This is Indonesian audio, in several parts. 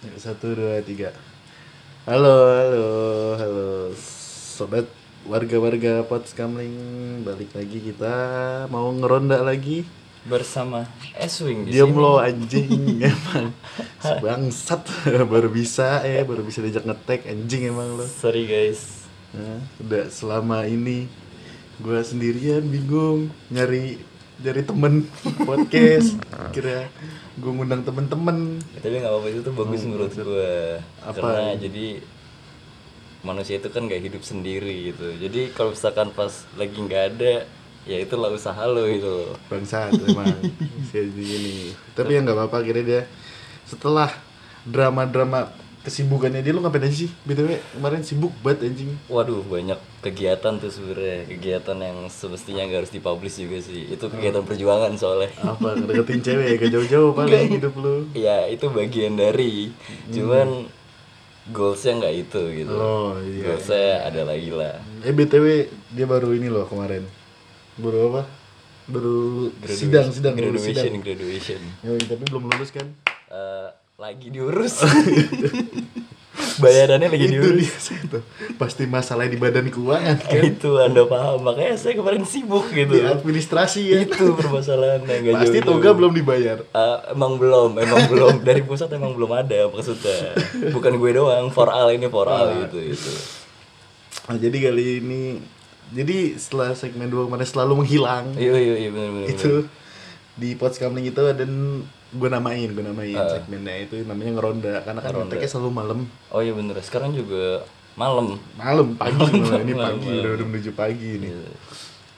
Satu, dua, tiga. Halo, halo, halo, sobat warga-warga Potskamling. Balik lagi kita mau ngeronda lagi. bersama Eswing di Diam lo anjing emang bangsat baru bisa eh baru bisa diajak ngetek anjing emang lo. Sorry guys. Nah, udah selama ini gua sendirian bingung nyari nyari temen podcast kira gue ngundang temen-temen Tapi nggak apa-apa itu tuh bagus menurut gua. Apa? Karena jadi manusia itu kan gak hidup sendiri gitu. Jadi kalau misalkan pas lagi nggak ada, ya itulah usaha lo gitu. loh. bangsat emang jadi gini tapi ya nggak apa-apa akhirnya dia setelah drama-drama kesibukannya dia lu ngapain aja sih? Btw kemarin sibuk banget anjing. Waduh banyak kegiatan tuh sebenarnya kegiatan yang semestinya nggak harus dipublish juga sih. Itu kegiatan perjuangan soalnya. apa ngedeketin cewek gak jauh-jauh paling hidup lu? Ya itu bagian dari. Cuman goalsnya nggak itu gitu. oh iya. Goalsnya ada lagi lah. eh btw dia baru ini loh kemarin. Baru apa? Baru sidang sidang lulus graduation sidang graduation. Yoi, tapi belum lulus kan? Eh, lagi diurus. Bayarannya lagi itu diurus. dia saya tuh? Pasti masalah di badan keuangan kan? Itu anda paham. Makanya saya kemarin sibuk gitu. Di administrasi ya. Itu permasalahan yang pasti jauh-jauh. toga belum dibayar. Eh, emang belum emang belum. Dari pusat emang belum ada maksudnya. Bukan gue doang for all ini for all gitu itu Nah, jadi kali ini jadi setelah segmen 2 kemarin selalu menghilang. Iya iya iya benar benar itu di Pots Kamling itu dan gue namain gue namain Ah. segmennya itu namanya ngeronda karena kan Ngeronda. ngeteknya selalu malam oh iya bener sekarang juga malam malam pagi malah ini pagi malam. udah, udah menuju pagi nih Iya.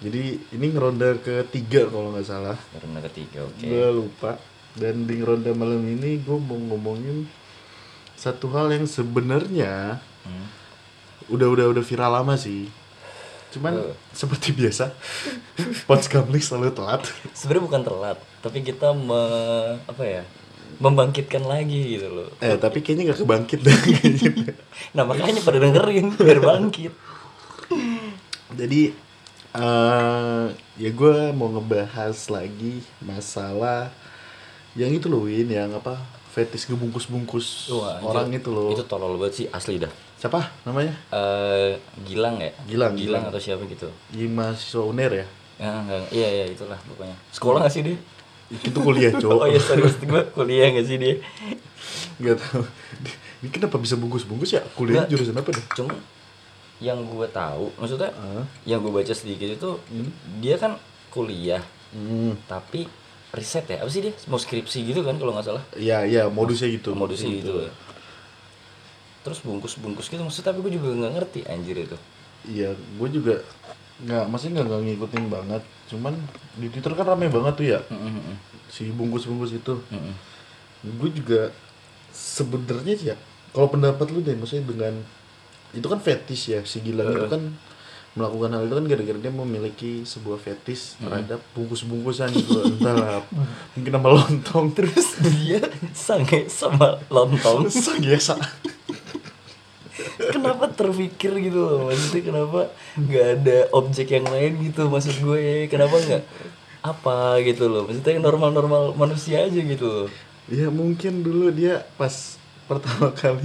jadi ini ngeronda ketiga kalau nggak salah karena ketiga oke gue lupa dan di ngeronda malam ini gue mau ngomongin satu hal yang sebenarnya Hmm. udah udah udah viral lama sih cuman Eh. seperti biasa Pots Kamling selalu telat. Sebenarnya bukan telat tapi kita me, apa ya membangkitkan lagi gitu loh. Eh tapi kayaknya nggak kebangkit dah kayaknya. nah makanya pada dengerin biar bangkit. Jadi eh ya gue mau ngebahas lagi masalah yang itu loh Win yang apa fetis ngebungkus-bungkus orang itu loh. Itu tolol banget sih asli dah siapa namanya? Eh Gilang ya? Gilang, Gilang Gilang. atau siapa gitu. Ini mahasiswa uner ya? Ya, enggak, iya iya itulah pokoknya. Sekolah nggak sih dia? Itu kuliah cowok oh iya sorry maksud gue kuliah nggak sih dia? Nggak tahu. Ini kenapa bisa bungkus-bungkus ya? Kuliah Nggak. jurusan apa deh cuma yang gue tahu maksudnya Ah. yang gue baca sedikit itu dia kan kuliah hmm. tapi riset ya? Apa sih dia? Mau skripsi gitu kan kalau nggak salah? Ya ya modusnya gitu modusnya gitu terus bungkus bungkus gitu maksudnya tapi gue juga nggak ngerti anjir itu Iya, gue juga nggak, maksudnya nggak ngikutin banget. Cuman di Twitter kan rame banget tuh ya, Mm-mm. si bungkus-bungkus itu. Mm-mm. Gue juga sebenarnya sih ya, kalau pendapat lu deh, maksudnya dengan itu kan fetish ya, si Gilang itu kan melakukan hal itu kan gara-gara dia memiliki sebuah fetish terhadap bungkus-bungkusan gitu, entahlah mungkin sama lontong terus dia sange sama lontong sang biasa. Kenapa terpikir gitu loh? Maksudnya kenapa nggak ada objek yang lain gitu maksud gue? Kenapa nggak apa gitu loh? Maksudnya normal-normal manusia aja gitu loh. Ya mungkin dulu dia pas pertama kali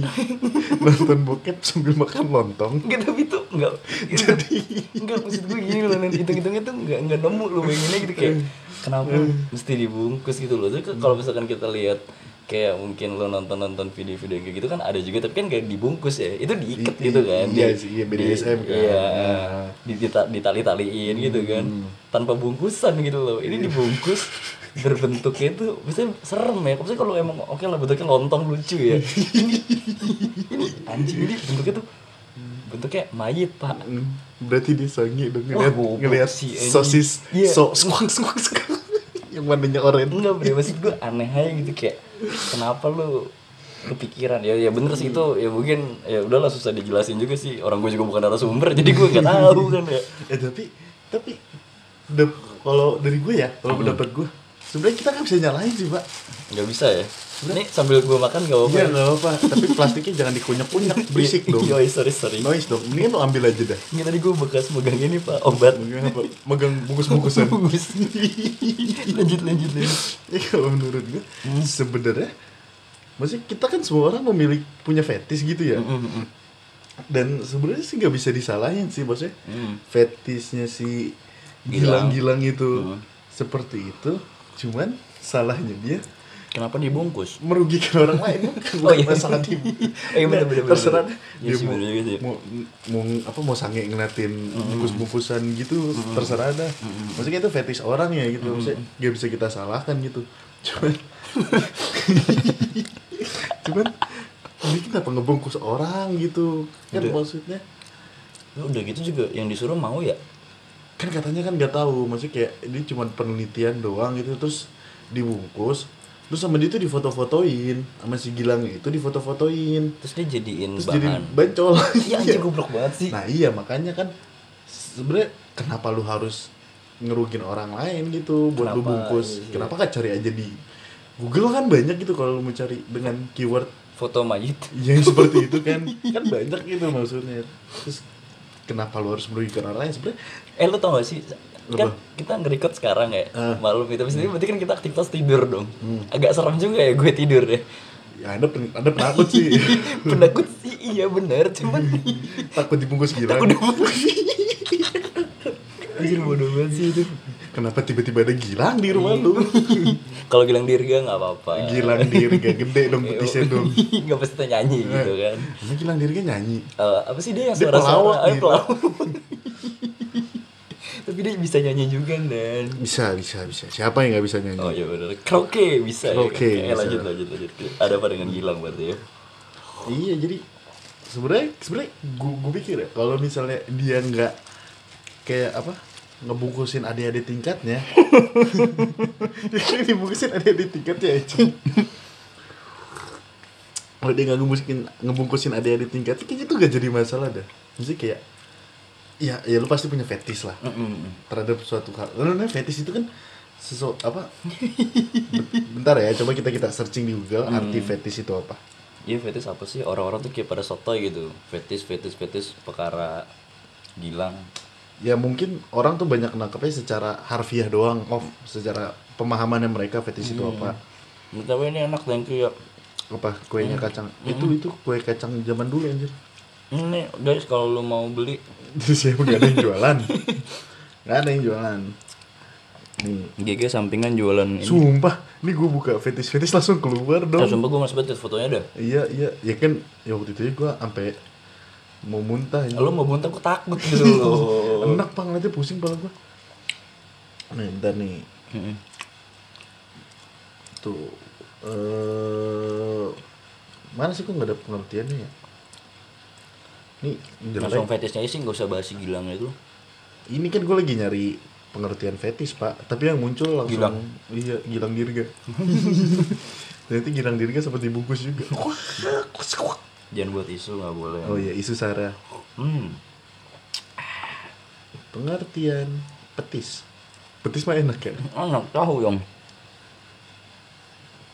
nonton bokep sambil makan lontong. Enggak tapi tuh enggak Jadi enggak maksud gue gini loh nanti hitung-hitungnya tuh enggak enggak nemu lo pengennya gitu kayak kenapa mesti dibungkus? gitu loh. Terus kalau misalkan kita lihat kayak mungkin lo nonton-nonton video-video kayak gitu kan ada juga tapi kan kayak dibungkus ya. Itu diikat I- gitu kan. iya Di- sih, iya, BDSM kan. Iya. Nah. Di, dita- ditali-taliin gitu kan. Tanpa bungkusan gitu loh. Ini dibungkus berbentuknya itu biasanya serem ya. Maksudnya kalau emang oke lah bentuknya lontong lucu ya. ini, anjing ini bentuknya tuh bentuknya mayit pak Mm, berarti dia sange dong ngeliat, goblok ngeliat anjing. sosis Iya. so squawk squawk squawk yang warnanya oranye. enggak bre maksud gue aneh aja gitu kayak kenapa lu kepikiran? Ya ya bener sih itu. Ya mungkin ya udahlah susah dijelasin juga sih. Orang gue juga bukan narasumber jadi gue nggak tahu kan ya. Eh tapi tapi udah kalau dari gue ya, kalau Hmm. pendapat gue sebenarnya kita nggak bisa nyalain sih pak. nggak bisa ya ini sambil gue makan gak apa-apa Iya ya? nggak apa. tapi plastiknya jangan dikunyak-kunyak, berisik dong. Iya, sorry sorry Noise dong. Mendingan lo ambil aja dah. ini tadi gue bekas megang ini pak obat Megang apa? Megang bungkus-bungkusan. bagus lanjut lanjut lanjut Ya kalau menurut gue Hmm. sebenarnya maksudnya kita kan semua orang memiliki punya fetish gitu ya Mm, mm, mm. dan sebenarnya sih nggak bisa disalahin sih maksudnya Hmm. fetishnya si Gilang. gilang-gilang itu Hmm. seperti itu cuman salahnya dia Kenapa dibungkus? merugikan orang lain bukan Oh, iya. masalah di Oh, iya, bener, bener, terserah. Iya dia sih, mau, juga sih. mau mau apa mau sange ngeliatin bungkus-bungkusan gitu terserah dah maksudnya itu fetish orang ya gitu maksudnya nggak bisa kita salahkan gitu cuman cuman ini kenapa ngebungkus orang gitu kan Udah. maksudnya Lu Udah gitu juga yang disuruh mau ya? kan katanya kan nggak tahu maksudnya kayak ini cuma penelitian doang gitu terus dibungkus terus sama dia tuh difoto-fotoin sama si Gilang itu difoto-fotoin Terus dia jadiin terus jadi bahan. bancol Iya anjing goblok banget sih. nah iya makanya kan sebenarnya kenapa lu harus ngerugin orang lain gitu buat lu Kenapa? bungkus Iya, iya. kenapa kan cari aja di Google kan banyak gitu kalau lu mau cari dengan keyword Foto mayit. yang seperti itu kan kan banyak gitu maksudnya terus kenapa lu harus merugikan orang lain sebenarnya Eh lu tau gak sih? Kan kita nge-record sekarang ya Ah. Malam itu. Ini berarti kan kita aktivitas tidur dong. Hmm. Agak serem juga ya gue tidur ya. Ya anda pen, anda penakut sih. Penakut sih iya bener Cuman takut dibungkus Gilang Anjir bodoh banget sih itu. Kenapa tiba-tiba ada Gilang di rumah lu? Kalau Gilang Dirga gak apa-apa. Gilang dirga gede dong betisnya dong. Gak pasti nyanyi gitu kan. Emang Gilang dirga nyanyi? Eh, Apa sih dia yang Dia suara-suara? pelawak Eh, gitu. pelawak. Tapi dia bisa nyanyi juga dan bisa bisa bisa. Siapa yang nggak bisa nyanyi? Oh iya bener Karaoke bisa Karaoke ya Eh, bisa. lanjut lanjut lanjut. Ada apa dengan Gilang berarti ya? Iya jadi sebenarnya sebenarnya gua, gua pikir ya kalau misalnya dia nggak kayak apa ngebungkusin adik-adik tingkatnya. Dia kan dibungkusin adik-adik tingkatnya aja kalau dia nggak ngebungkusin ngebungkusin adik-adik tingkatnya kayaknya itu gak jadi masalah dah. Mesti kayak ya ya lu pasti punya fetish lah. Mm-mm. terhadap suatu hal. Lalu namanya fetish itu kan sesuatu apa? Bentar ya coba kita kita searching di Google arti fetish itu apa. Iya fetis apa sih? Orang-orang tuh kayak pada sotoy gitu. Fetis fetis fetis perkara Gilang. Ya mungkin orang tuh banyak nangkepnya secara harfiah doang oh secara pemahamannya mereka fetish itu apa. Tapi ini enak thank you ya. Apa? Kuenya kacang. Itu itu kue kacang zaman dulu anjir. Ini guys kalau lu mau beli siapa gak ada yang jualan. Gak ada yang jualan. Nih. GG sampingan jualan ini. Sumpah ini gue buka fetish fetish langsung keluar dong. Sumpah gue masih banget fotonya dah. Iya iya. Ya kan ya waktu itu gue sampai mau muntah ya. Lu mau muntah gue takut gitu. Loh enak pang aja pusing pala gue nih bentar nih. Mm-mm. tuh eh mana sih kok nggak ada pengertiannya ya nih Langsung jelek fetisnya sih gak usah bahas si Gilang itu. Ini kan gue lagi nyari pengertian fetish pak. Tapi yang muncul langsung Gilang. iya gilang dirga. Nanti gilang dirga seperti bungkus juga. Jangan buat isu gak boleh. Oh iya isu Sarah. Hmm. Pengertian petis. Petis mah enak ya? Enak tahu yang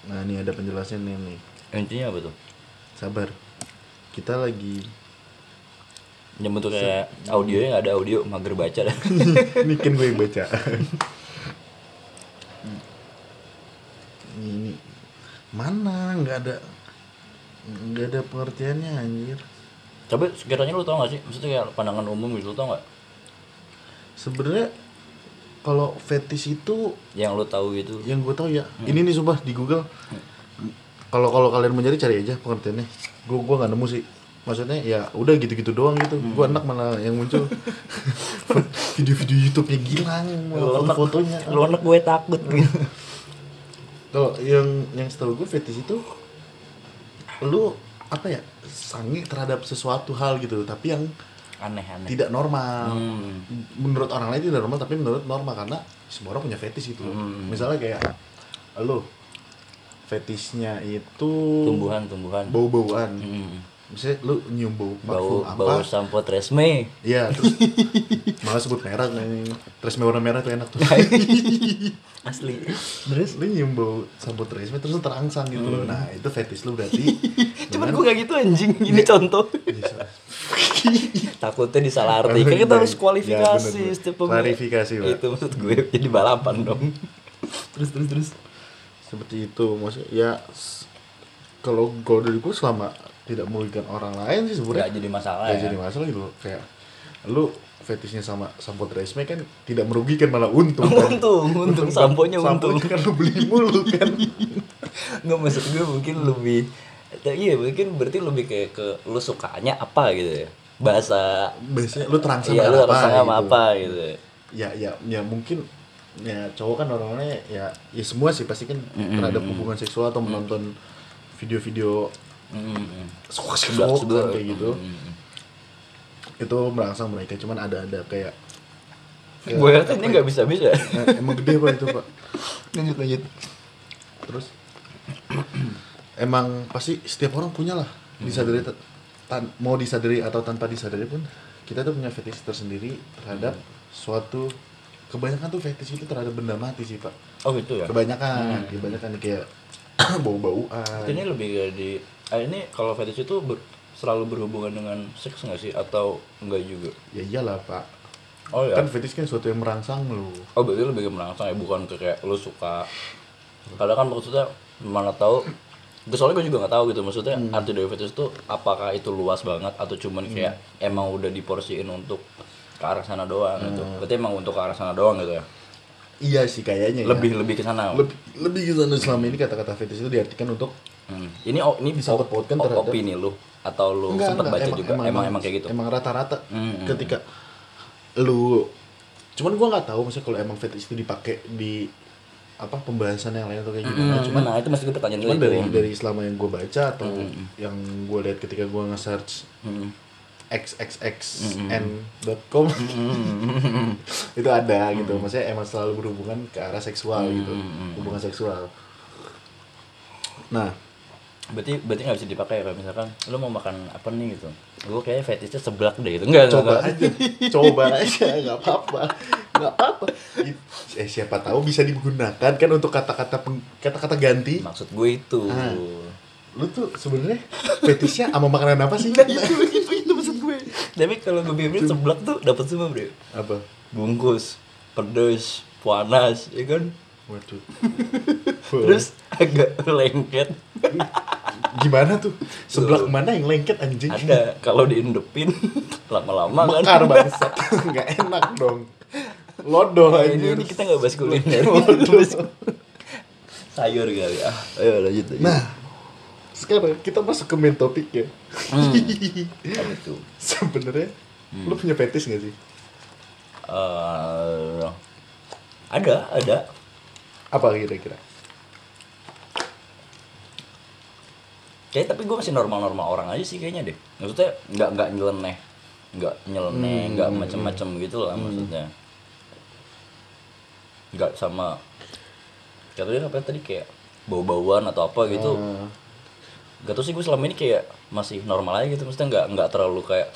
nah ini ada penjelasan nih nih. Intinya apa tuh? sabar. Kita lagi Yang bentuk kayak audionya ada audio Mager baca dah. Ini kan gue yang baca. Ini mana? Nggak ada nggak ada pengertiannya anjir. Tapi sekiranya lu tau gak sih? Maksudnya kayak pandangan umum gitu, lu tau gak? sebenarnya kalau fetish itu Yang lu tahu gitu yang gue tahu ya. Ini nih sumpah di Google. Kalau kalau kalian mau nyari cari aja pengertiannya. Gue gue nggak nemu sih maksudnya ya udah gitu-gitu doang gitu gue enak malah yang muncul video-video YouTube-nya gilang foto-fotonya Lu anak gue takut gitu Kalau yang yang setahu gue fetish itu lu apa ya sange terhadap sesuatu hal gitu tapi yang Aneh-aneh tidak normal. Hmm. Menurut orang lain tidak normal tapi menurut normal karena semua orang punya fetish gitu. Hmm. Misalnya kayak lu fetishnya itu Tumbuhan-tumbuhan bau-bauan. Hmm maksudnya lu nyium bau bau, apa? bau sampo tresme iya terus malah sebut merah nih tresme warna merah tuh enak tuh. Asli. Terus lu nyium bau sampo tresme terus terangsang gitu hmm. nah itu fetis lu berarti. Cuman gua enggak gitu anjing. Iya. Ini ya, contoh iya. takutnya disalah arti. Kan kita harus iya, kualifikasi ya, setiap klarifikasi itu maksud gue jadi balapan dong. Terus terus terus. Seperti itu maksudnya ya kalau gue dari gue selama tidak merugikan orang lain sih sebenarnya. Tidak jadi masalah nggak ya. jadi masalah gitu kayak lu fetishnya sama sampo Tresme kan tidak merugikan malah untung kan? untung untung. Samponya untung. Kan. samponya kan lu beli mulu kan. Nggak maksud gue mungkin lebih ya iya mungkin berarti lebih kayak ke lu sukanya apa gitu ya? Bahasa. Biasanya lu terang iya, sama iya, lu apa, sama gitu. apa gitu ya? ya? Ya ya mungkin ya cowok kan orangnya ya ya semua sih pasti kan mm -hmm. terhadap hubungan seksual atau menonton video-video hmm. sebelah sebelah kayak gitu. Hmm. itu merangsang mereka ya, cuman ada ada kayak Ya, gue ini nggak bisa bisa eh, emang gede pak itu pak. Lanjut lanjut. Terus emang pasti setiap orang punya lah mm. disadari tan mau disadari atau tanpa disadari pun kita tuh punya fetish tersendiri terhadap suatu kebanyakan tuh fetish itu terhadap benda mati sih pak. Oh gitu ya? Kebanyakan hmm. kebanyakan kayak bau-bauan. Ini lebih di ah ini kalau fetish itu ber, selalu berhubungan dengan seks nggak sih? Atau enggak juga? Ya iyalah pak. Oh ya kan fetish kan suatu yang merangsang lu. Oh berarti lebih merangsang ya? Bukan ke kayak lu suka. Kadang kan maksudnya mana tahu gue soalnya gue juga nggak tahu gitu. Maksudnya hmm. arti dari fetish itu apakah itu luas banget? Atau cuman kayak hmm. emang udah diporsiin untuk ke arah sana doang gitu? hmm. gitu berarti emang untuk ke arah sana doang gitu ya? Iya sih kayaknya lebih ya. lebih ke sana. Lebih lebih ke sana selama ini kata-kata fetish itu diartikan untuk Hmm. Ini ini bisa terpautkan terhadap opini lu atau lu enggak, sempat enggak, baca emang, juga emang, emang emang kayak gitu. Emang rata-rata hmm, hmm, hmm. ketika lu cuman gua nggak tahu maksudnya kalau emang fetish itu dipakai di apa pembahasan yang lain atau kayak gimana hmm, hmm cuman nah itu masih pertanyaan cuman dari itu. dari selama yang gue baca atau hmm. yang gue lihat ketika gue nge-search hmm. xxxn.com hmm. itu ada hmm. gitu maksudnya emang selalu berhubungan ke arah seksual hmm. gitu hubungan seksual nah berarti berarti nggak bisa dipakai ya kalau misalkan lo mau makan apa nih? gitu. Gue kayaknya fetishnya seblak deh gitu. Enggak coba enggak. aja coba aja nggak apa-apa nggak apa-apa. Eh siapa tahu bisa digunakan kan untuk kata-kata kata-kata ganti. Maksud gue itu. Ah, lo tuh sebenarnya fetishnya ama makanan apa sih? Kan itu, itu itu maksud gue. Tapi kalau gue bilang seblak tuh dapat semua bro. Apa? Bungkus pedes panas ya kan? Waduh. Terus agak lengket. Gimana tuh? Sebelah mana yang lengket anjing? Ada. Kalau diindepin lama-lama kan. Mekar bangsat. Enggak enak dong. Lodol nah. Ini, ini kita enggak bahas kuliner. Sayur kali ah. Ayo lanjut aja. Nah, sekarang kita masuk ke main topik ya. Hmm. Sebenarnya hmm. lu punya fetish gak sih? Uh, ada, ada apa kira-kira? Kayak tapi gue masih normal-normal orang aja sih kayaknya deh. Maksudnya nggak nggak nyeleneh nggak nyeleneh hmm. nggak macem-macem gitu lah hmm. maksudnya. Nggak sama katanya apa tadi kayak bau-bauan atau apa gitu. Hmm. gak tau sih gue selama ini kayak masih normal aja gitu. Maksudnya nggak nggak terlalu kayak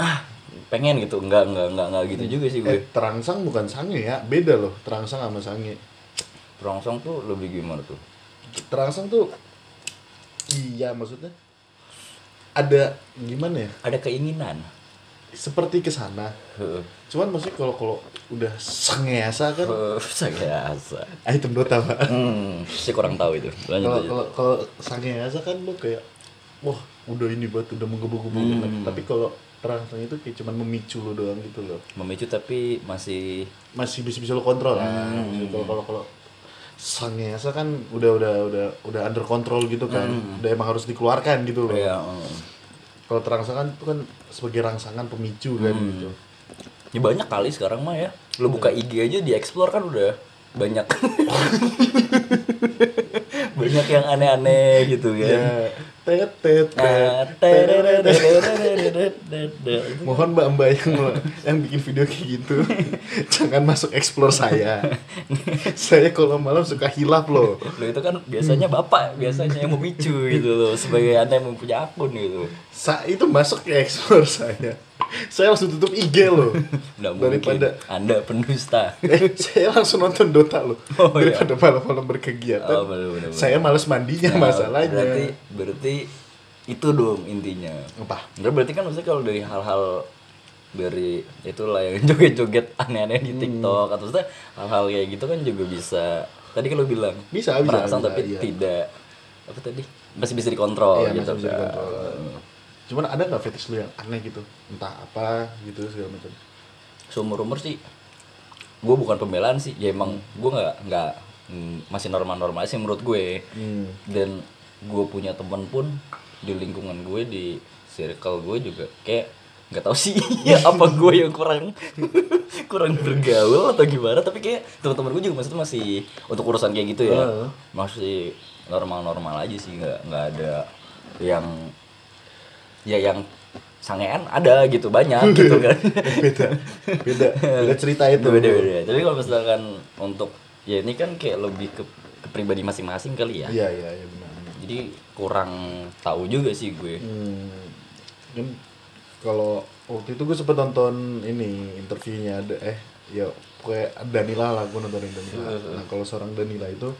ah, pengen gitu. Nggak nggak nggak nggak gitu hmm. juga sih gue. Eh, terangsang bukan sange ya. Beda loh terangsang sama sange terangsang tuh lebih gimana tuh terangsang tuh iya maksudnya ada gimana ya ada keinginan seperti ke sana. Cuman maksudnya kalau kalau udah sengeasa kan. Uh, item Ah itu menurut apa? Hmm, kurang tahu itu. Kalau kalau kalau kan lo kayak wah udah ini batu udah menggebu-gebu hmm. Tapi kalau terangsang itu kayak cuman memicu lo doang gitu loh. Memicu tapi masih masih bisa bisa lo kontrol. Hmm. Kalau kalau Sangyasa kan udah udah udah udah under control gitu kan. Hmm. udah emang harus dikeluarkan gitu loh. Yeah, oh. kalau terangsangan itu kan sebagai rangsangan pemicu kan hmm. gitu. Ya banyak kali sekarang mah ya. Lo iya. buka IG aja dieksplor kan udah banyak. Banyak yang aneh-aneh gitu kan. Yeah mohon mbak mbak yang yang bikin video kayak gitu jangan masuk explore saya. Saya kalau malam suka hilap loh. Lo itu kan biasanya hmm. bapak biasanya yang memicu gitu loh sebagai anda yang mempunyai akun gitu. Sa itu masuk ke explore saya saya langsung tutup IG loh Nggak mungkin daripada anda pendusta eh saya langsung nonton Dota loh Oh, iya. daripada malam-malam berkegiatan Oh, bener, bener, bener. saya males mandinya Nah, masalahnya berarti berarti itu dong intinya apa berarti kan maksudnya kalau dari hal-hal dari itulah yang joget-joget aneh-aneh di Hmm. TikTok atau maksudnya hal-hal kayak gitu kan juga bisa tadi kalau bilang Bisa, bisa, merangsang bisa, tapi iya. tidak apa tadi masih bisa dikontrol iya, gitu masih bisa kan. dikontrol. Cuman ada nggak fetish lu yang aneh gitu? Entah apa gitu segala macam. seumur umur sih gue bukan pembelaan sih ya emang gue nggak nggak mm, masih normal normal sih menurut gue Hmm. dan gue punya teman pun di lingkungan gue di circle gue juga kayak nggak tahu sih ya apa gue yang kurang kurang bergaul atau gimana tapi kayak teman-teman gue juga maksudnya masih untuk urusan kayak gitu ya masih normal-normal aja sih nggak nggak ada yang ya yang sangean ada gitu banyak gitu kan. Beda beda beda cerita itu. Beda beda tapi kalau misalkan untuk ya ini kan kayak lebih ke, ke pribadi masing-masing kali ya. Iya iya iya benar jadi kurang tahu juga sih gue. Hmm. kan kalau waktu itu gue sempet nonton ini interviewnya ada eh ya kayak Danila lah gue nontonin Danila. Nah kalau seorang Danila itu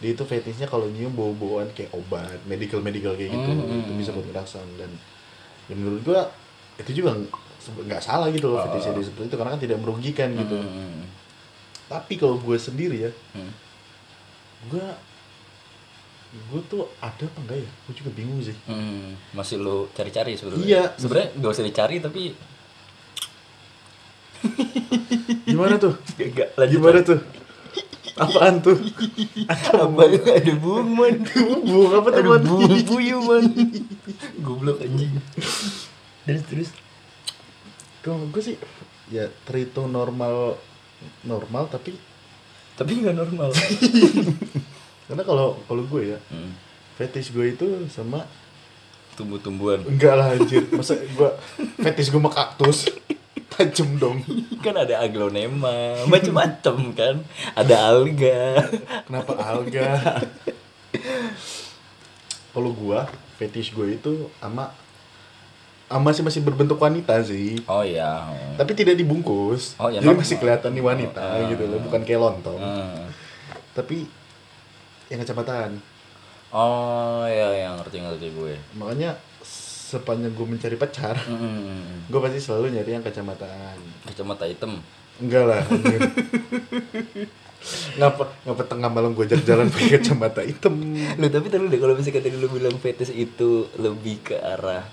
dia itu fetishnya kalau nyium bau-bauan kayak obat medical medical kayak gitu itu bisa buat ngerasain. Dan ya menurut gue itu juga nggak salah gitu loh fetishnya dia seperti itu karena kan tidak merugikan gitu. Hmm, tapi kalau gue sendiri ya hmm. gue gue tuh ada apa enggak ya? Gue juga bingung sih. Hmm, masih lo cari-cari sebenarnya? Iya. sebenarnya gak usah dicari tapi gimana tuh? Gak lanjut gimana tuh apaan tuh? Apa ada bunga bunga apa ada teman bunga puyuh man. Goblok anjing. Terus terus. Kalau gue sih ya terhitung normal normal tapi tapi nggak normal. Karena kalau kalau gue ya hmm. fetish gue itu sama tumbuh-tumbuhan. Enggak lah anjir. Masa gue fetish gue sama kaktus tajem dong. Kan ada aglonema macam-macam kan. Ada alga. Kenapa alga? Kalau gue fetish gue itu sama sama masih masih berbentuk wanita sih. Oh iya. Tapi tidak dibungkus. Oh, ya, jadi masih kelihatan nih wanita Ah. gitu loh bukan kayak lontong. Hmm. tapi yang kecamatan oh iya yang ngerti ngerti gue. Makanya sepanjang gue mencari pacar Hmm. gue pasti selalu nyari yang kecamatan kacamata hitam. Enggak lah ngapa ngapa tengah malam gue jalan pakai kacamata hitam? Lu tapi tadi deh kalau misalkan tadi lu bilang fetish itu lebih ke arah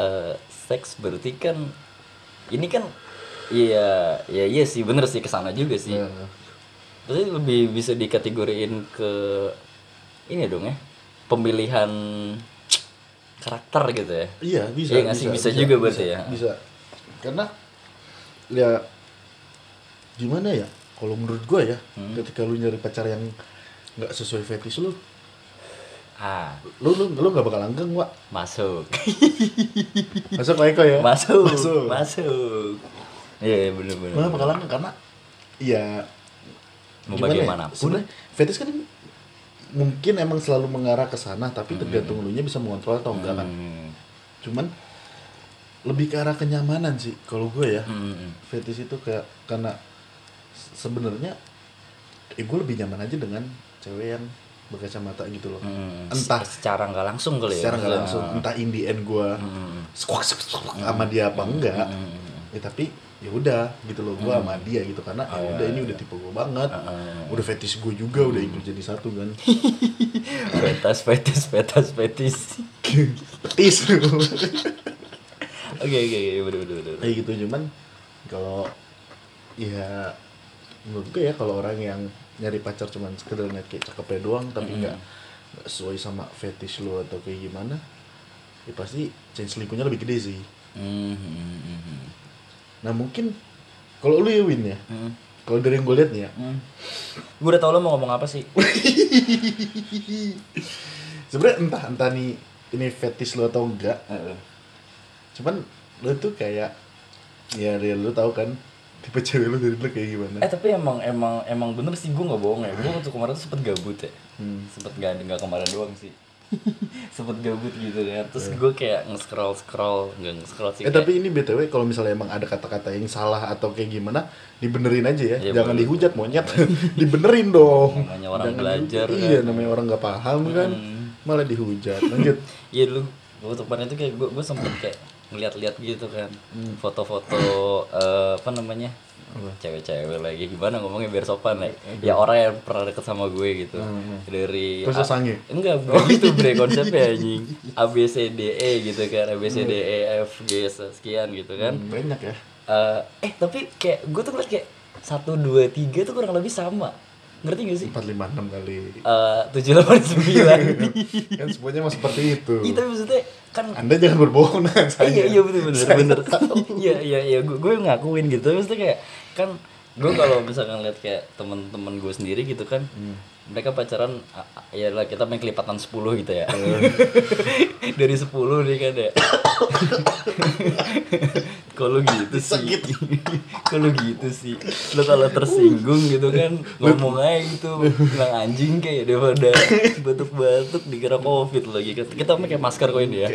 eh, seks berarti kan ini kan iya ya iya sih bener sih ke sana juga sih. Nah, Berarti lebih bisa dikategoriin ke ini dong ya pemilihan karakter gitu ya. Iya bisa Iya nggak sih? Bisa juga berarti bisa, ya? bisa. Karena ya gimana ya? Kalau menurut gue ya Hmm. ketika lu nyari pacar yang nggak sesuai fetish lu ah. lu lu lu nggak bakal langgeng wa masuk. Masuk Eko ya? Masuk masuk. masuk. Iya iya, bener bener. Malah bakal langgeng? Karena ya mau gimana ya? bagaimanapun Sebenarnya fetish kan mungkin emang selalu mengarah ke sana tapi tergantung lu nya bisa mengontrol atau enggak kan Hmm. cuman lebih ke arah kenyamanan sih kalau gue ya Hmm. fetish itu kayak karena se- sebenarnya eh gue lebih nyaman aja dengan cewek yang berkacamata gitu loh Hmm. entah secara nggak langsung kali ya secara nggak langsung entah in the end gue Hmm. squawk squawk, squawk sama dia apa enggak Hmm. Ya tapi ya udah gitu loh gue sama dia gitu karena ya Oh, udah ini iya. udah tipe gue banget Hmm. udah fetish gue juga udah ikut jadi satu kan fetas fetis fetas fetis petis oke oke oke bener bener bener kayak gitu cuman kalau ya menurut gue ya kalau orang yang nyari pacar cuman sekedar ngeliat kayak cakepnya doang tapi Mm-mm. nggak nggak sesuai sama fetish lo atau kayak gimana ya pasti chance selingkuhnya lebih gede sih Hmm, hmm, hmm, hmm. Nah mungkin kalau lu ya Win ya Hmm. kalau dari yang gue liat nih ya Hmm. Gue udah tau lo mau ngomong apa sih. sebenarnya entah entah nih ini fetish lo atau enggak cuman lo tuh kayak ya real lo tau kan tipe cewek lo dari dulu kayak gimana Eh tapi emang emang emang bener sih gue nggak bohong ya. Gue waktu kemarin tuh sempet gabut ya. Hmm. Sempet gak nggak kemarin doang sih. sempet gabut gitu kan. Terus gue kayak nge-scroll scroll nggak nge-scroll sih. Eh kayak- tapi ini btw kalau misalnya emang ada kata-kata yang salah atau kayak gimana dibenerin aja ya, Iya, jangan boleh. dihujat monyet, dibenerin dong. Namanya orang Jangan belajar, di- kan. Iya namanya orang nggak paham kan, Hmm. malah dihujat. Lanjut. Iya dulu waktu kemarin itu kayak gue gue sempet kayak ngeliat-liat gitu kan. Hmm. foto-foto eh, apa namanya cewek-cewek lagi. Gimana ngomongnya biar sopan ya? Ya orang yang pernah deket sama gue gitu. Dari Hmm, Terus A- sange? enggak bukan gitu bre konsepnya anjing. A B C D E gitu kan. A B C D E F G sekian gitu kan. Hmm, banyak ya? Eh, eh tapi kayak gue tuh ngeliat kayak satu dua tiga tuh kurang lebih sama. Ngerti gak sih? Empat lima enam kali. Eh, tujuh delapan sembilan. Kan semuanya mah seperti itu. Iya tapi maksudnya kan anda jangan berbohong dengan saya. iya iya bener bener Saya bener. tahu. iya iya iya gue gue ngakuin gitu. Tapi maksudnya kayak kan gue kalau misalkan lihat kayak temen-temen gue sendiri gitu kan mereka pacaran ya lah kita main kelipatan 10 gitu ya. Dari 10 nih kan ya. Kalau gitu sih? Kalau gitu sih? Lo kalau tersinggung gitu kan ngomong aja gitu bilang anjing kayak daripada batuk-batuk dikira covid lagi. Kan kita pakai masker kok ini ya.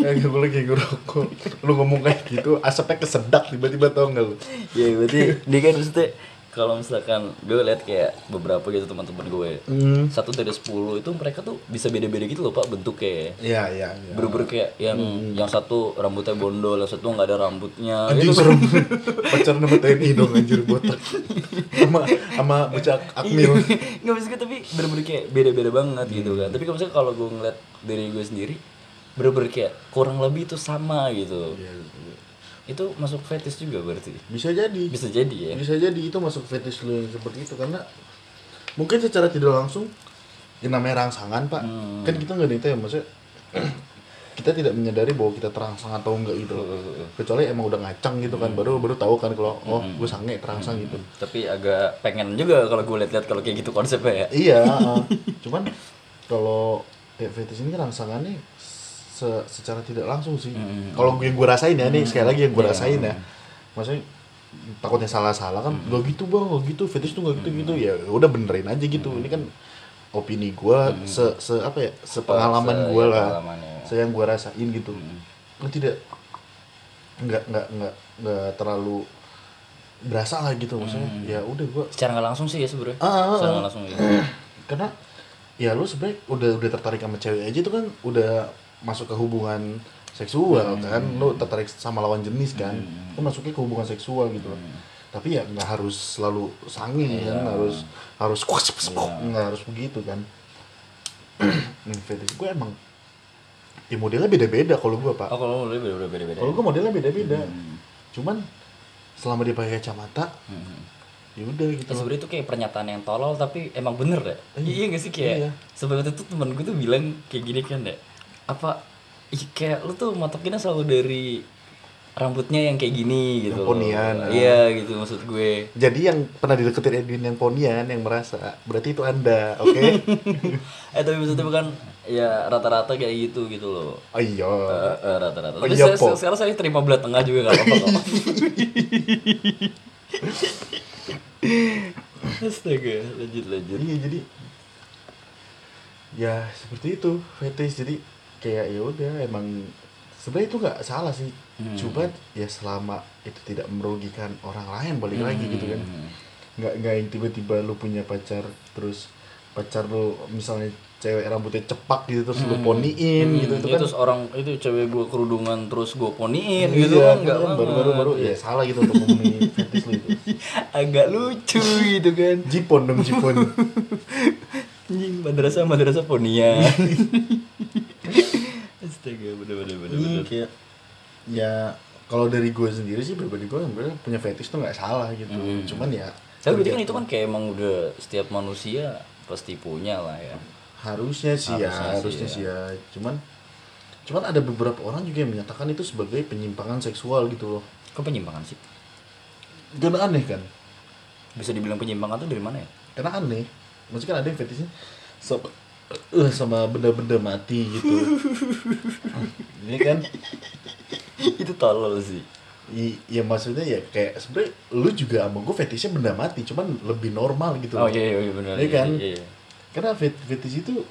Ya gue lagi ngerokok. Lu ngomong kayak gitu asapnya kesedak tiba-tiba tau nggak lu? Ya berarti dia kan maksudnya kalau misalkan gue lihat kayak beberapa gitu teman-teman gue Hmm. satu dari sepuluh itu mereka tuh bisa beda-beda gitu loh pak bentuknya. Iya iya iya. Bener-bener kayak yang yang satu rambutnya bondol yang satu nggak ada rambutnya. Anjing gitu. serem. Pacaran sama TNI dong anjir botak. Sama sama bocah akmil. Nggak bisa tapi bener-bener kayak beda-beda banget gitu kan. Tapi kalau misalnya kalau gue ngeliat dari gue sendiri bener-bener kayak kurang lebih itu sama gitu. Iya, itu masuk fetish juga berarti? Bisa jadi. Bisa jadi ya? Bisa jadi itu masuk fetish lu yang seperti itu karena mungkin secara tidak langsung yang namanya rangsangan pak. Hmm. kan kita nggak itu ya maksudnya kita tidak menyadari bahwa kita terangsang atau enggak gitu. Kecuali emang udah ngacang gitu kan baru baru tahu kan kalau oh gue sange terangsang gitu. tapi agak pengen juga kalau gue lihat-lihat kalau kayak gitu konsepnya ya. Iya uh, cuman kalau kayak fetish ini kan rangsangannya se- secara tidak langsung sih. Kalau yang gue rasain ya nih sekali lagi yang gue rasain ya. maksudnya takutnya salah-salah kan gak gitu bang gak gitu fetish tuh gak gitu gitu. Ya udah benerin aja gitu. Ini kan opini gue se, se apa ya sepengalaman Se- gue ya, lah. se yang gue rasain gitu. Kan tidak nggak nggak nggak nggak terlalu berasa lah gitu maksudnya. Ya udah gue secara nggak langsung sih ya sebenarnya. Ah, ah, ah. secara nggak langsung ya. Karena ya lu sebenarnya udah udah tertarik sama cewek aja itu kan udah masuk ke hubungan seksual kan? Lu tertarik sama lawan jenis kan? Itu masuknya ke hubungan seksual gitu. Loh tapi ya nggak harus selalu sange kan? Harus harus nggak harus begitu kan? Hmm, fetish gue emang ya modelnya beda-beda kalau gue pak. Oh kalau lu beda beda beda beda kalau gue modelnya beda-beda. Cuman selama dia pakai kacamata ya udah gitu. Ya, sebenarnya itu kayak pernyataan yang tolol tapi emang bener ya iya. Gak sih kayak Iya. sebenarnya tuh temen gue tuh bilang kayak gini kan ya apa ih, kayak lu tuh matokinnya selalu dari rambutnya yang kayak gini gitu Yang ponian, ah. iya gitu maksud gue Jadi yang pernah dideketin Edwin yang ponian yang merasa berarti itu anda, oke? eh tapi maksudnya bukan ya rata-rata kayak gitu gitu loh oh iya. Eh, eh, rata-rata Oh, tapi iya, saya, Po. sekarang saya terima belah tengah juga gak apa-apa astaga lanjut lanjut Iya jadi ya seperti itu fetish jadi kayak ya udah emang sebenarnya itu nggak salah sih. Cuman ya selama itu tidak merugikan orang lain balik lagi gitu kan. Nggak nggak yang tiba-tiba lu punya pacar terus pacar lu misalnya cewek rambutnya cepak gitu terus lu poniin gitu itu itu kan terus orang itu cewek gue kerudungan terus gue poniin Iya, gitu kan kan, enggak baru baru baru ya salah gitu untuk ngomongin fetish lu itu. Agak lucu gitu kan. Jipon dong jipon. Anjing madrasah madrasah ponian astaga bener bener bener Iya, bener. kayak ya kalau dari gue sendiri sih pribadi gue sebenarnya punya fetish tuh nggak salah gitu. Cuman ya tapi berarti kan itu kan kayak emang udah setiap manusia pasti punya lah ya. Harusnya sih ya Harusnya sih, harusnya sih ya. Cuman cuman ada beberapa orang juga yang menyatakan itu sebagai penyimpangan seksual gitu loh. Kok penyimpangan sih? Dan aneh kan? Bisa dibilang penyimpangan tuh dari mana ya? Karena aneh. Maksudnya kan ada yang fetishnya sama, eh, sama benda-benda mati gitu. Ini kan? Itu tolol sih. I- ya maksudnya ya kayak sebenarnya lu juga sama gue fetishnya benda mati cuman lebih normal gitu oh loh. iya iya benar. Iya kan? iya, iya. karena fet- fetish itu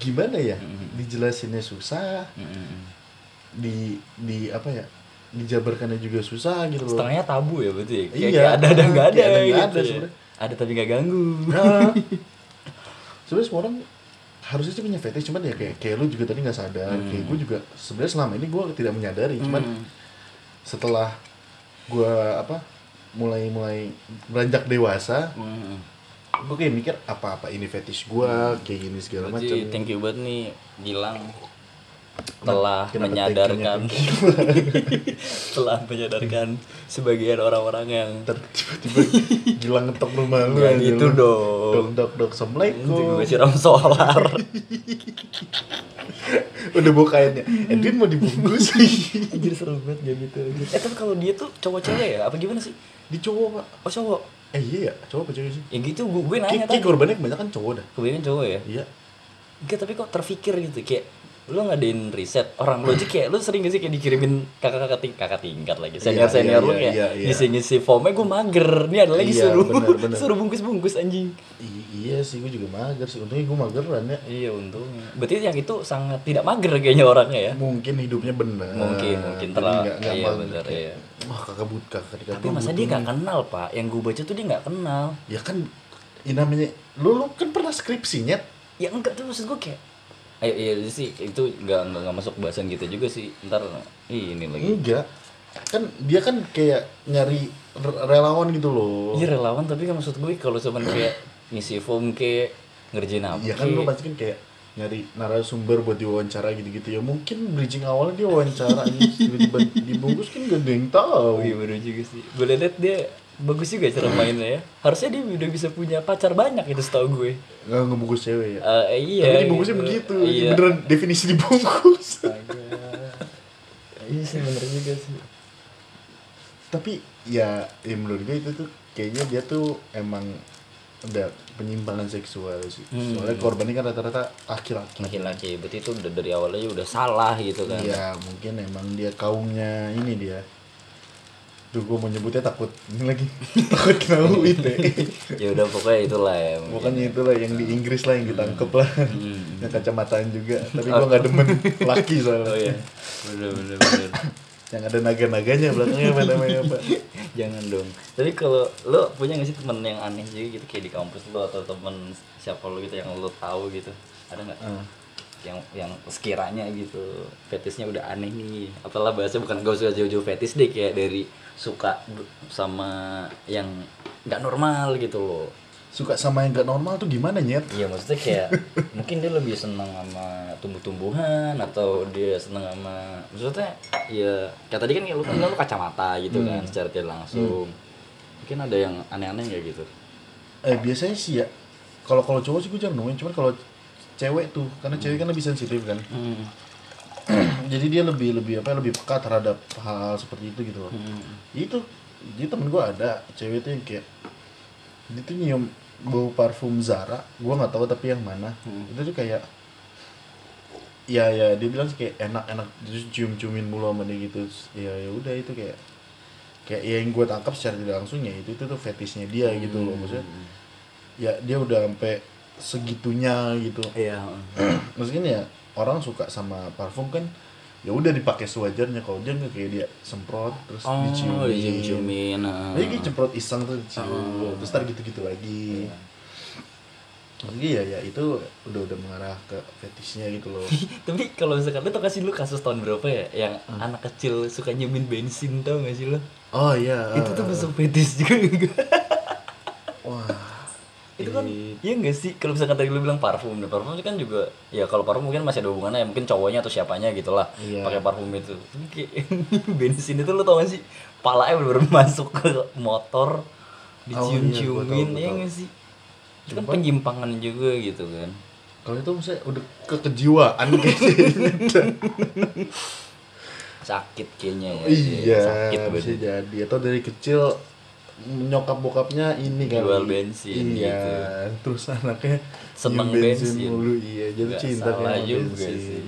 gimana ya? Dijelasinnya susah. Di di apa ya? Dijabarkannya juga susah gitu loh. Setengahnya tabu ya berarti ya? kayak, Iya. kayak ada ada nggak ada ada nggak gitu ada ya. ada tapi nggak ganggu. Nah. Sebenarnya semua orang harusnya sih punya fetish cuman ya kayak kayak lu juga tadi nggak sadar. Kayak gue juga sebenarnya selama ini gue tidak menyadari cuman Hmm. setelah gue apa mulai mulai beranjak dewasa Hmm. gue kayak mikir apa apa ini fetish gue kayak gini segala macam. thank you banget nih Gilang telah Kenapa menyadarkan telah menyadarkan sebagian orang-orang yang tiba-tiba gila ngetok rumah lu anjir gitu dong. dok dok assalamualaikum gue siram solar udah bawa kainnya Edwin mau dibungkus Anjir serem banget gak gitu anjir. Eh tapi kalau dia tuh cowok cewek ya? Apa gimana sih? di cowok pak Oh cowok? eh iya ya cowok apa cewek sih Ya gitu gue, gue nanya kayak tadi korbannya kebanyakan cowok dah Kebanyakan cowok ya? iya Enggak tapi kok terfikir gitu kayak lu ngadain riset orang lu aja kayak lu sering gak sih kayak dikirimin kakak-kakak ting kakak tingkat lagi senior senior iya, lu iya, kayak iya, iya. ngisi ngisi formnya gue mager. Nih ada lagi Iya, suruh bener, bener. suruh bungkus bungkus anjing. I- iya sih gue juga mager sih. Untungnya gue mageran ya. Iya untungnya. Berarti yang itu sangat tidak mager kayaknya orangnya ya? Mungkin hidupnya benar. Mungkin mungkin. Terlalu iya bener iya. Wah kakak but kakak dikasih tapi masa dia nggak kenal pak? Yang gue baca tuh dia nggak kenal. Ya kan ini namanya lu lu kan pernah skripsinya ya enggak tuh maksud gue kayak Ayo, iya sih itu nggak nggak masuk bahasan kita juga sih. Ntar ini lagi. Enggak. Kan dia kan kayak nyari re- relawan gitu loh. Iya relawan tapi kan maksud gue kalau cuman kayak ngisi form kayak ngerjain apa Iya kan lu pasti kan kayak nyari narasumber buat diwawancara gitu-gitu. Ya mungkin bridging awalnya dia wawancara ini tiba-tiba dibungkus kan gak ada yang tahu. Iya bener juga sih. Boleh liat dia bagus juga cara mainnya ya. Harusnya dia udah bisa punya pacar banyak itu setahu gue. Nggak ngebungkus cewek ya. Eh, Iya tapi dibungkusnya gitu. begitu Iya. beneran definisi dibungkus. Iya sih bener juga sih. Tapi ya, ya menurut gue itu tuh kayaknya dia tuh emang udah penyimpangan seksual sih. Hmm. soalnya korbannya kan rata-rata laki-laki. Laki-laki berarti itu udah dari awalnya udah salah gitu kan. Iya mungkin emang dia kaumnya ini dia Duh gue mau nyebutnya takut ini lagi takut kena UIT Ya udah pokoknya itulah ya. Pokoknya itulah yang di Inggris lah yang ditangkep lah Hmm. Yang kacamataan juga Tapi gue gak demen laki soalnya Oh iya Bener bener bener Yang ada naga-naganya belakangnya apa namanya apa Jangan dong. Tapi kalau lo punya gak sih temen yang aneh juga gitu kayak di kampus lo atau temen siapa lo gitu yang lo tahu gitu? Ada nggak? Ah. Yang yang sekiranya gitu fetisnya udah aneh nih. Apalah bahasa bukan gak usah jauh-jauh fetis deh kayak dari suka sama yang nggak normal gitu loh. Suka sama yang gak normal tuh gimana nyet? Iya maksudnya kayak mungkin dia lebih seneng sama tumbuh-tumbuhan atau dia seneng sama maksudnya ya kayak tadi kan lu kan lu kacamata gitu kan secara tidak langsung. Mungkin ada yang aneh-aneh kayak gitu. Eh biasanya sih ya Kalau kalau cowok sih gue jarang nemuin Cuman kalau cewek tuh Karena cewek kan lebih sensitif kan Hmm. Jadi dia lebih lebih apa ya, lebih peka terhadap hal, seperti itu gitu loh Hmm. Itu Jadi temen gue ada Cewek tuh yang kayak Dia tuh nyium bau parfum Zara gue nggak tahu tapi yang mana Hmm. itu tuh kayak ya ya dia bilang sih kayak enak enak terus cium ciumin mulu sama dia gitu ya ya udah itu kayak kayak ya yang gue tangkap secara tidak langsung ya itu itu tuh fetishnya dia gitu loh maksudnya ya dia udah sampai segitunya gitu. Iya. maksudnya ya orang suka sama parfum kan ya udah dipakai sewajarnya. Kalau dia nggak kayak dia semprot terus Oh, diciumin dicium-ciumin. jadi kayak semprot iseng tuh dicium terus ntar gitu-gitu lagi. Maksudnya ya, ya itu udah udah mengarah ke fetishnya gitu loh. Tapi kalau misalkan lu tau kasih lu kasus tahun berapa ya yang anak kecil suka nyemin bensin tau gak sih lu? Oh iya Itu tuh masuk fetis juga? Wah itu kan Iya. iya gak sih? Kalau misalkan tadi lu bilang parfum nah, parfum itu kan juga ya kalau parfum mungkin masih ada hubungannya ya mungkin cowoknya atau siapanya gitu lah Iya. pakai parfum itu. Bensin itu lu tau gak sih? Palanya bener-bener masuk ke motor dicium-ciumin Oh, iya, ya gak sih? Itu kan penyimpangan juga gitu kan. Kalau itu maksudnya udah ke kejiwaan kayaknya sakit kayaknya ya. Iya sakit bisa jadi. Atau dari kecil nyokap bokapnya ini kali Jual bensin Iya gitu. Terus anaknya seneng nyium bensin, mulu Iya jadi cinta salah kayak juga bensin. sih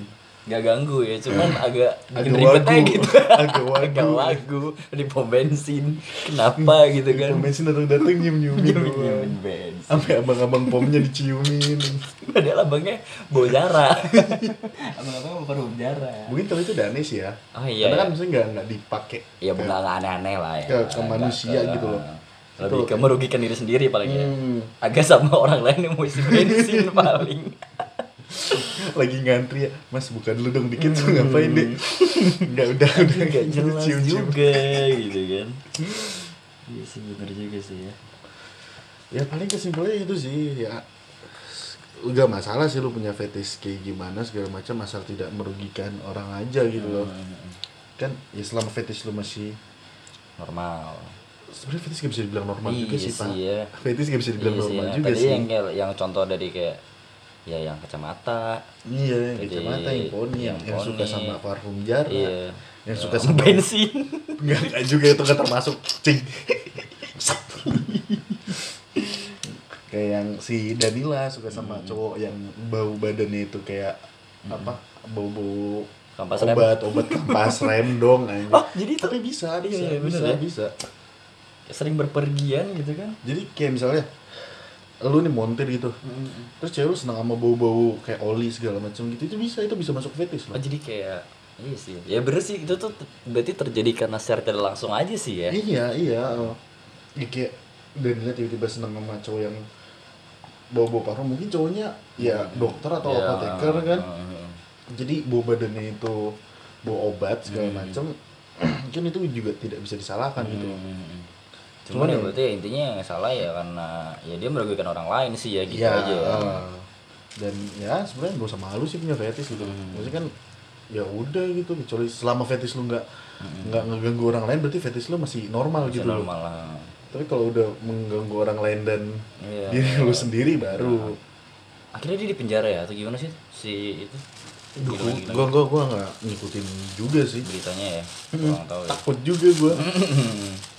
nggak ganggu ya cuman agak bikin Agak ribet aja gitu. Agak wagu. agak wagu. di pom bensin. Kenapa gitu kan? Pom bensin datang-datang nyium-nyiumin nyiumin doang. nyiumin bensin. Sampai abang-abang pomnya diciumin. Padahal abangnya bawa jarak abang-abang mau parfum jarak Mungkin kalau itu aneh sih ya. Oh, iya, Karena iya. kan maksudnya nggak nggak dipakai ya bukan nggak aneh-aneh lah ya. Ke- ke manusia ke- gitu loh. lebih ke merugikan diri sendiri paling ya. Hmm. agak sama orang lain yang mau isi bensin paling lagi ngantri ya. Mas buka dulu dong dikit tuh ngapain deh nggak udah udah Gak jelas cium-cium. juga gitu kan. Iya sih bener juga sih ya. Ya paling kesimpulannya itu sih ya udah masalah sih lu punya fetish kayak gimana segala macam asal tidak merugikan orang aja gitu loh. Hmm, kan ya selama fetish lu masih Normal. Sebenarnya fetish gak bisa dibilang normal juga Iya sih pak. sih, ya. fetish gak bisa dibilang Iya sih, normal ya. juga Tadi sih. yang kayak- yang contoh dari kayak ya yang kacamata iya yang kacamata yang poni yang, yang yang suka sama parfum jar iya yang Ya, suka sama bensin Enggak, juga itu kan termasuk cing. Kayak yang si Danila suka sama Hmm. cowok yang bau badannya itu kayak apa? Bau-bau Kampas rem. obat, obat kampas rem dong anjing. Oh, jadi itu- tapi bisa, bisa, Iya, iya, bisa, bener ya. bisa. sering berpergian gitu kan Jadi kayak misalnya lu nih montir gitu. Terus cewek lu senang sama bau-bau kayak oli segala macam gitu. Itu bisa, itu bisa masuk fetish oh loh. jadi kayak iya sih ya bener sih itu tuh berarti terjadi karena secara tidak langsung aja sih ya Iya, iya. oh. Ya, kayak Danila tiba-tiba senang sama cowok yang bawa-bawa parfum mungkin cowoknya ya dokter atau Ya, apoteker kan uh, jadi bau badannya itu bau obat segala Hmm. macam mungkin itu juga tidak bisa disalahkan gitu hmm. Cuman cuman ya ya- berarti intinya yang salah ya karena ya dia merugikan orang lain sih ya gitu ya aja ya. eh, dan ya sebenarnya gak usah malu sih punya fetish gitu Hmm. maksudnya kan ya udah gitu kecuali selama fetish lu nggak nggak ngeganggu orang lain berarti fetish lu masih normal Hmm. Bisa gitu loh normal lah tapi kalau udah mengganggu orang lain dan Iya. diri lu sendiri baru akhirnya dia di penjara ya atau gimana sih si itu Duh, gimana? gua gua gua nggak ngikutin juga sih. beritanya ya kurang tahu ya Takut juga gua.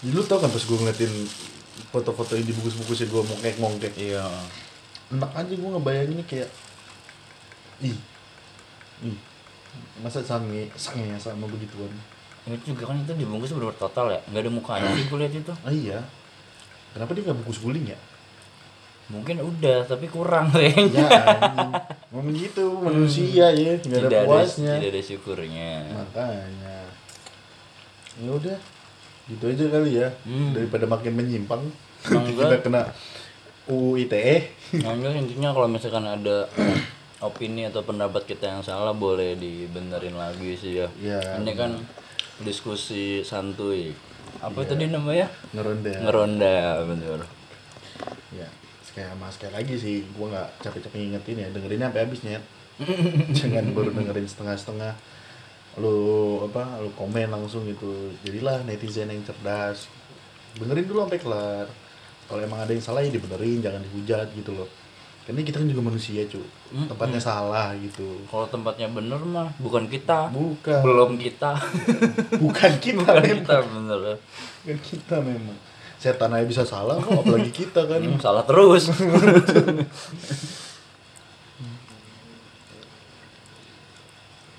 Jadi lu tau kan pas gua ngeliatin foto-foto yang dibungkus-bungkusnya gua mongkek-mongkek. iya Enak aja gua ngebayanginnya kayak ih. Ih. Masa sange sange sama begituan. itu juga kan itu dibungkus bener total ya nggak ada mukanya sih gue lihat itu Ah iya. Kenapa dia nggak bungkus guling ya? mungkin udah tapi kurang Ya, kayaknya anjing. Ngomong gitu manusia ya, nggak ada tidak ada puasnya. tidak ada syukurnya Makanya. Ya udah. Gitu aja kali ya. Hmm. Daripada makin menyimpang. Emang kita kena UU ITE. Nah, enggak, intinya kalau misalkan ada opini atau pendapat kita yang salah boleh dibenerin lagi sih ya. Iya. Ini kan diskusi santuy. Apa tadi namanya? Ngeronda. Ngeronda, bener. Ya. Sekali sama sekali lagi sih. Gua nggak capek-capek ngingetin ya. Dengerinnya sampai habis nyet. Jangan baru dengerin setengah-setengah. Lu apa? Lu komen langsung gitu. Jadilah netizen yang cerdas. Dengerin dulu sampai kelar. Kalau emang ada yang salah ya dibenerin, jangan dihujat gitu loh. Karena kita kan juga manusia, cu. Tempatnya salah gitu. Kalau tempatnya bener mah bukan kita. Bukan. Belum kita. Bukan kita bukan memang. kita bener. Bukan kita memang. Setan aja bisa salah kok, apalagi kita kan. Hmm, salah terus.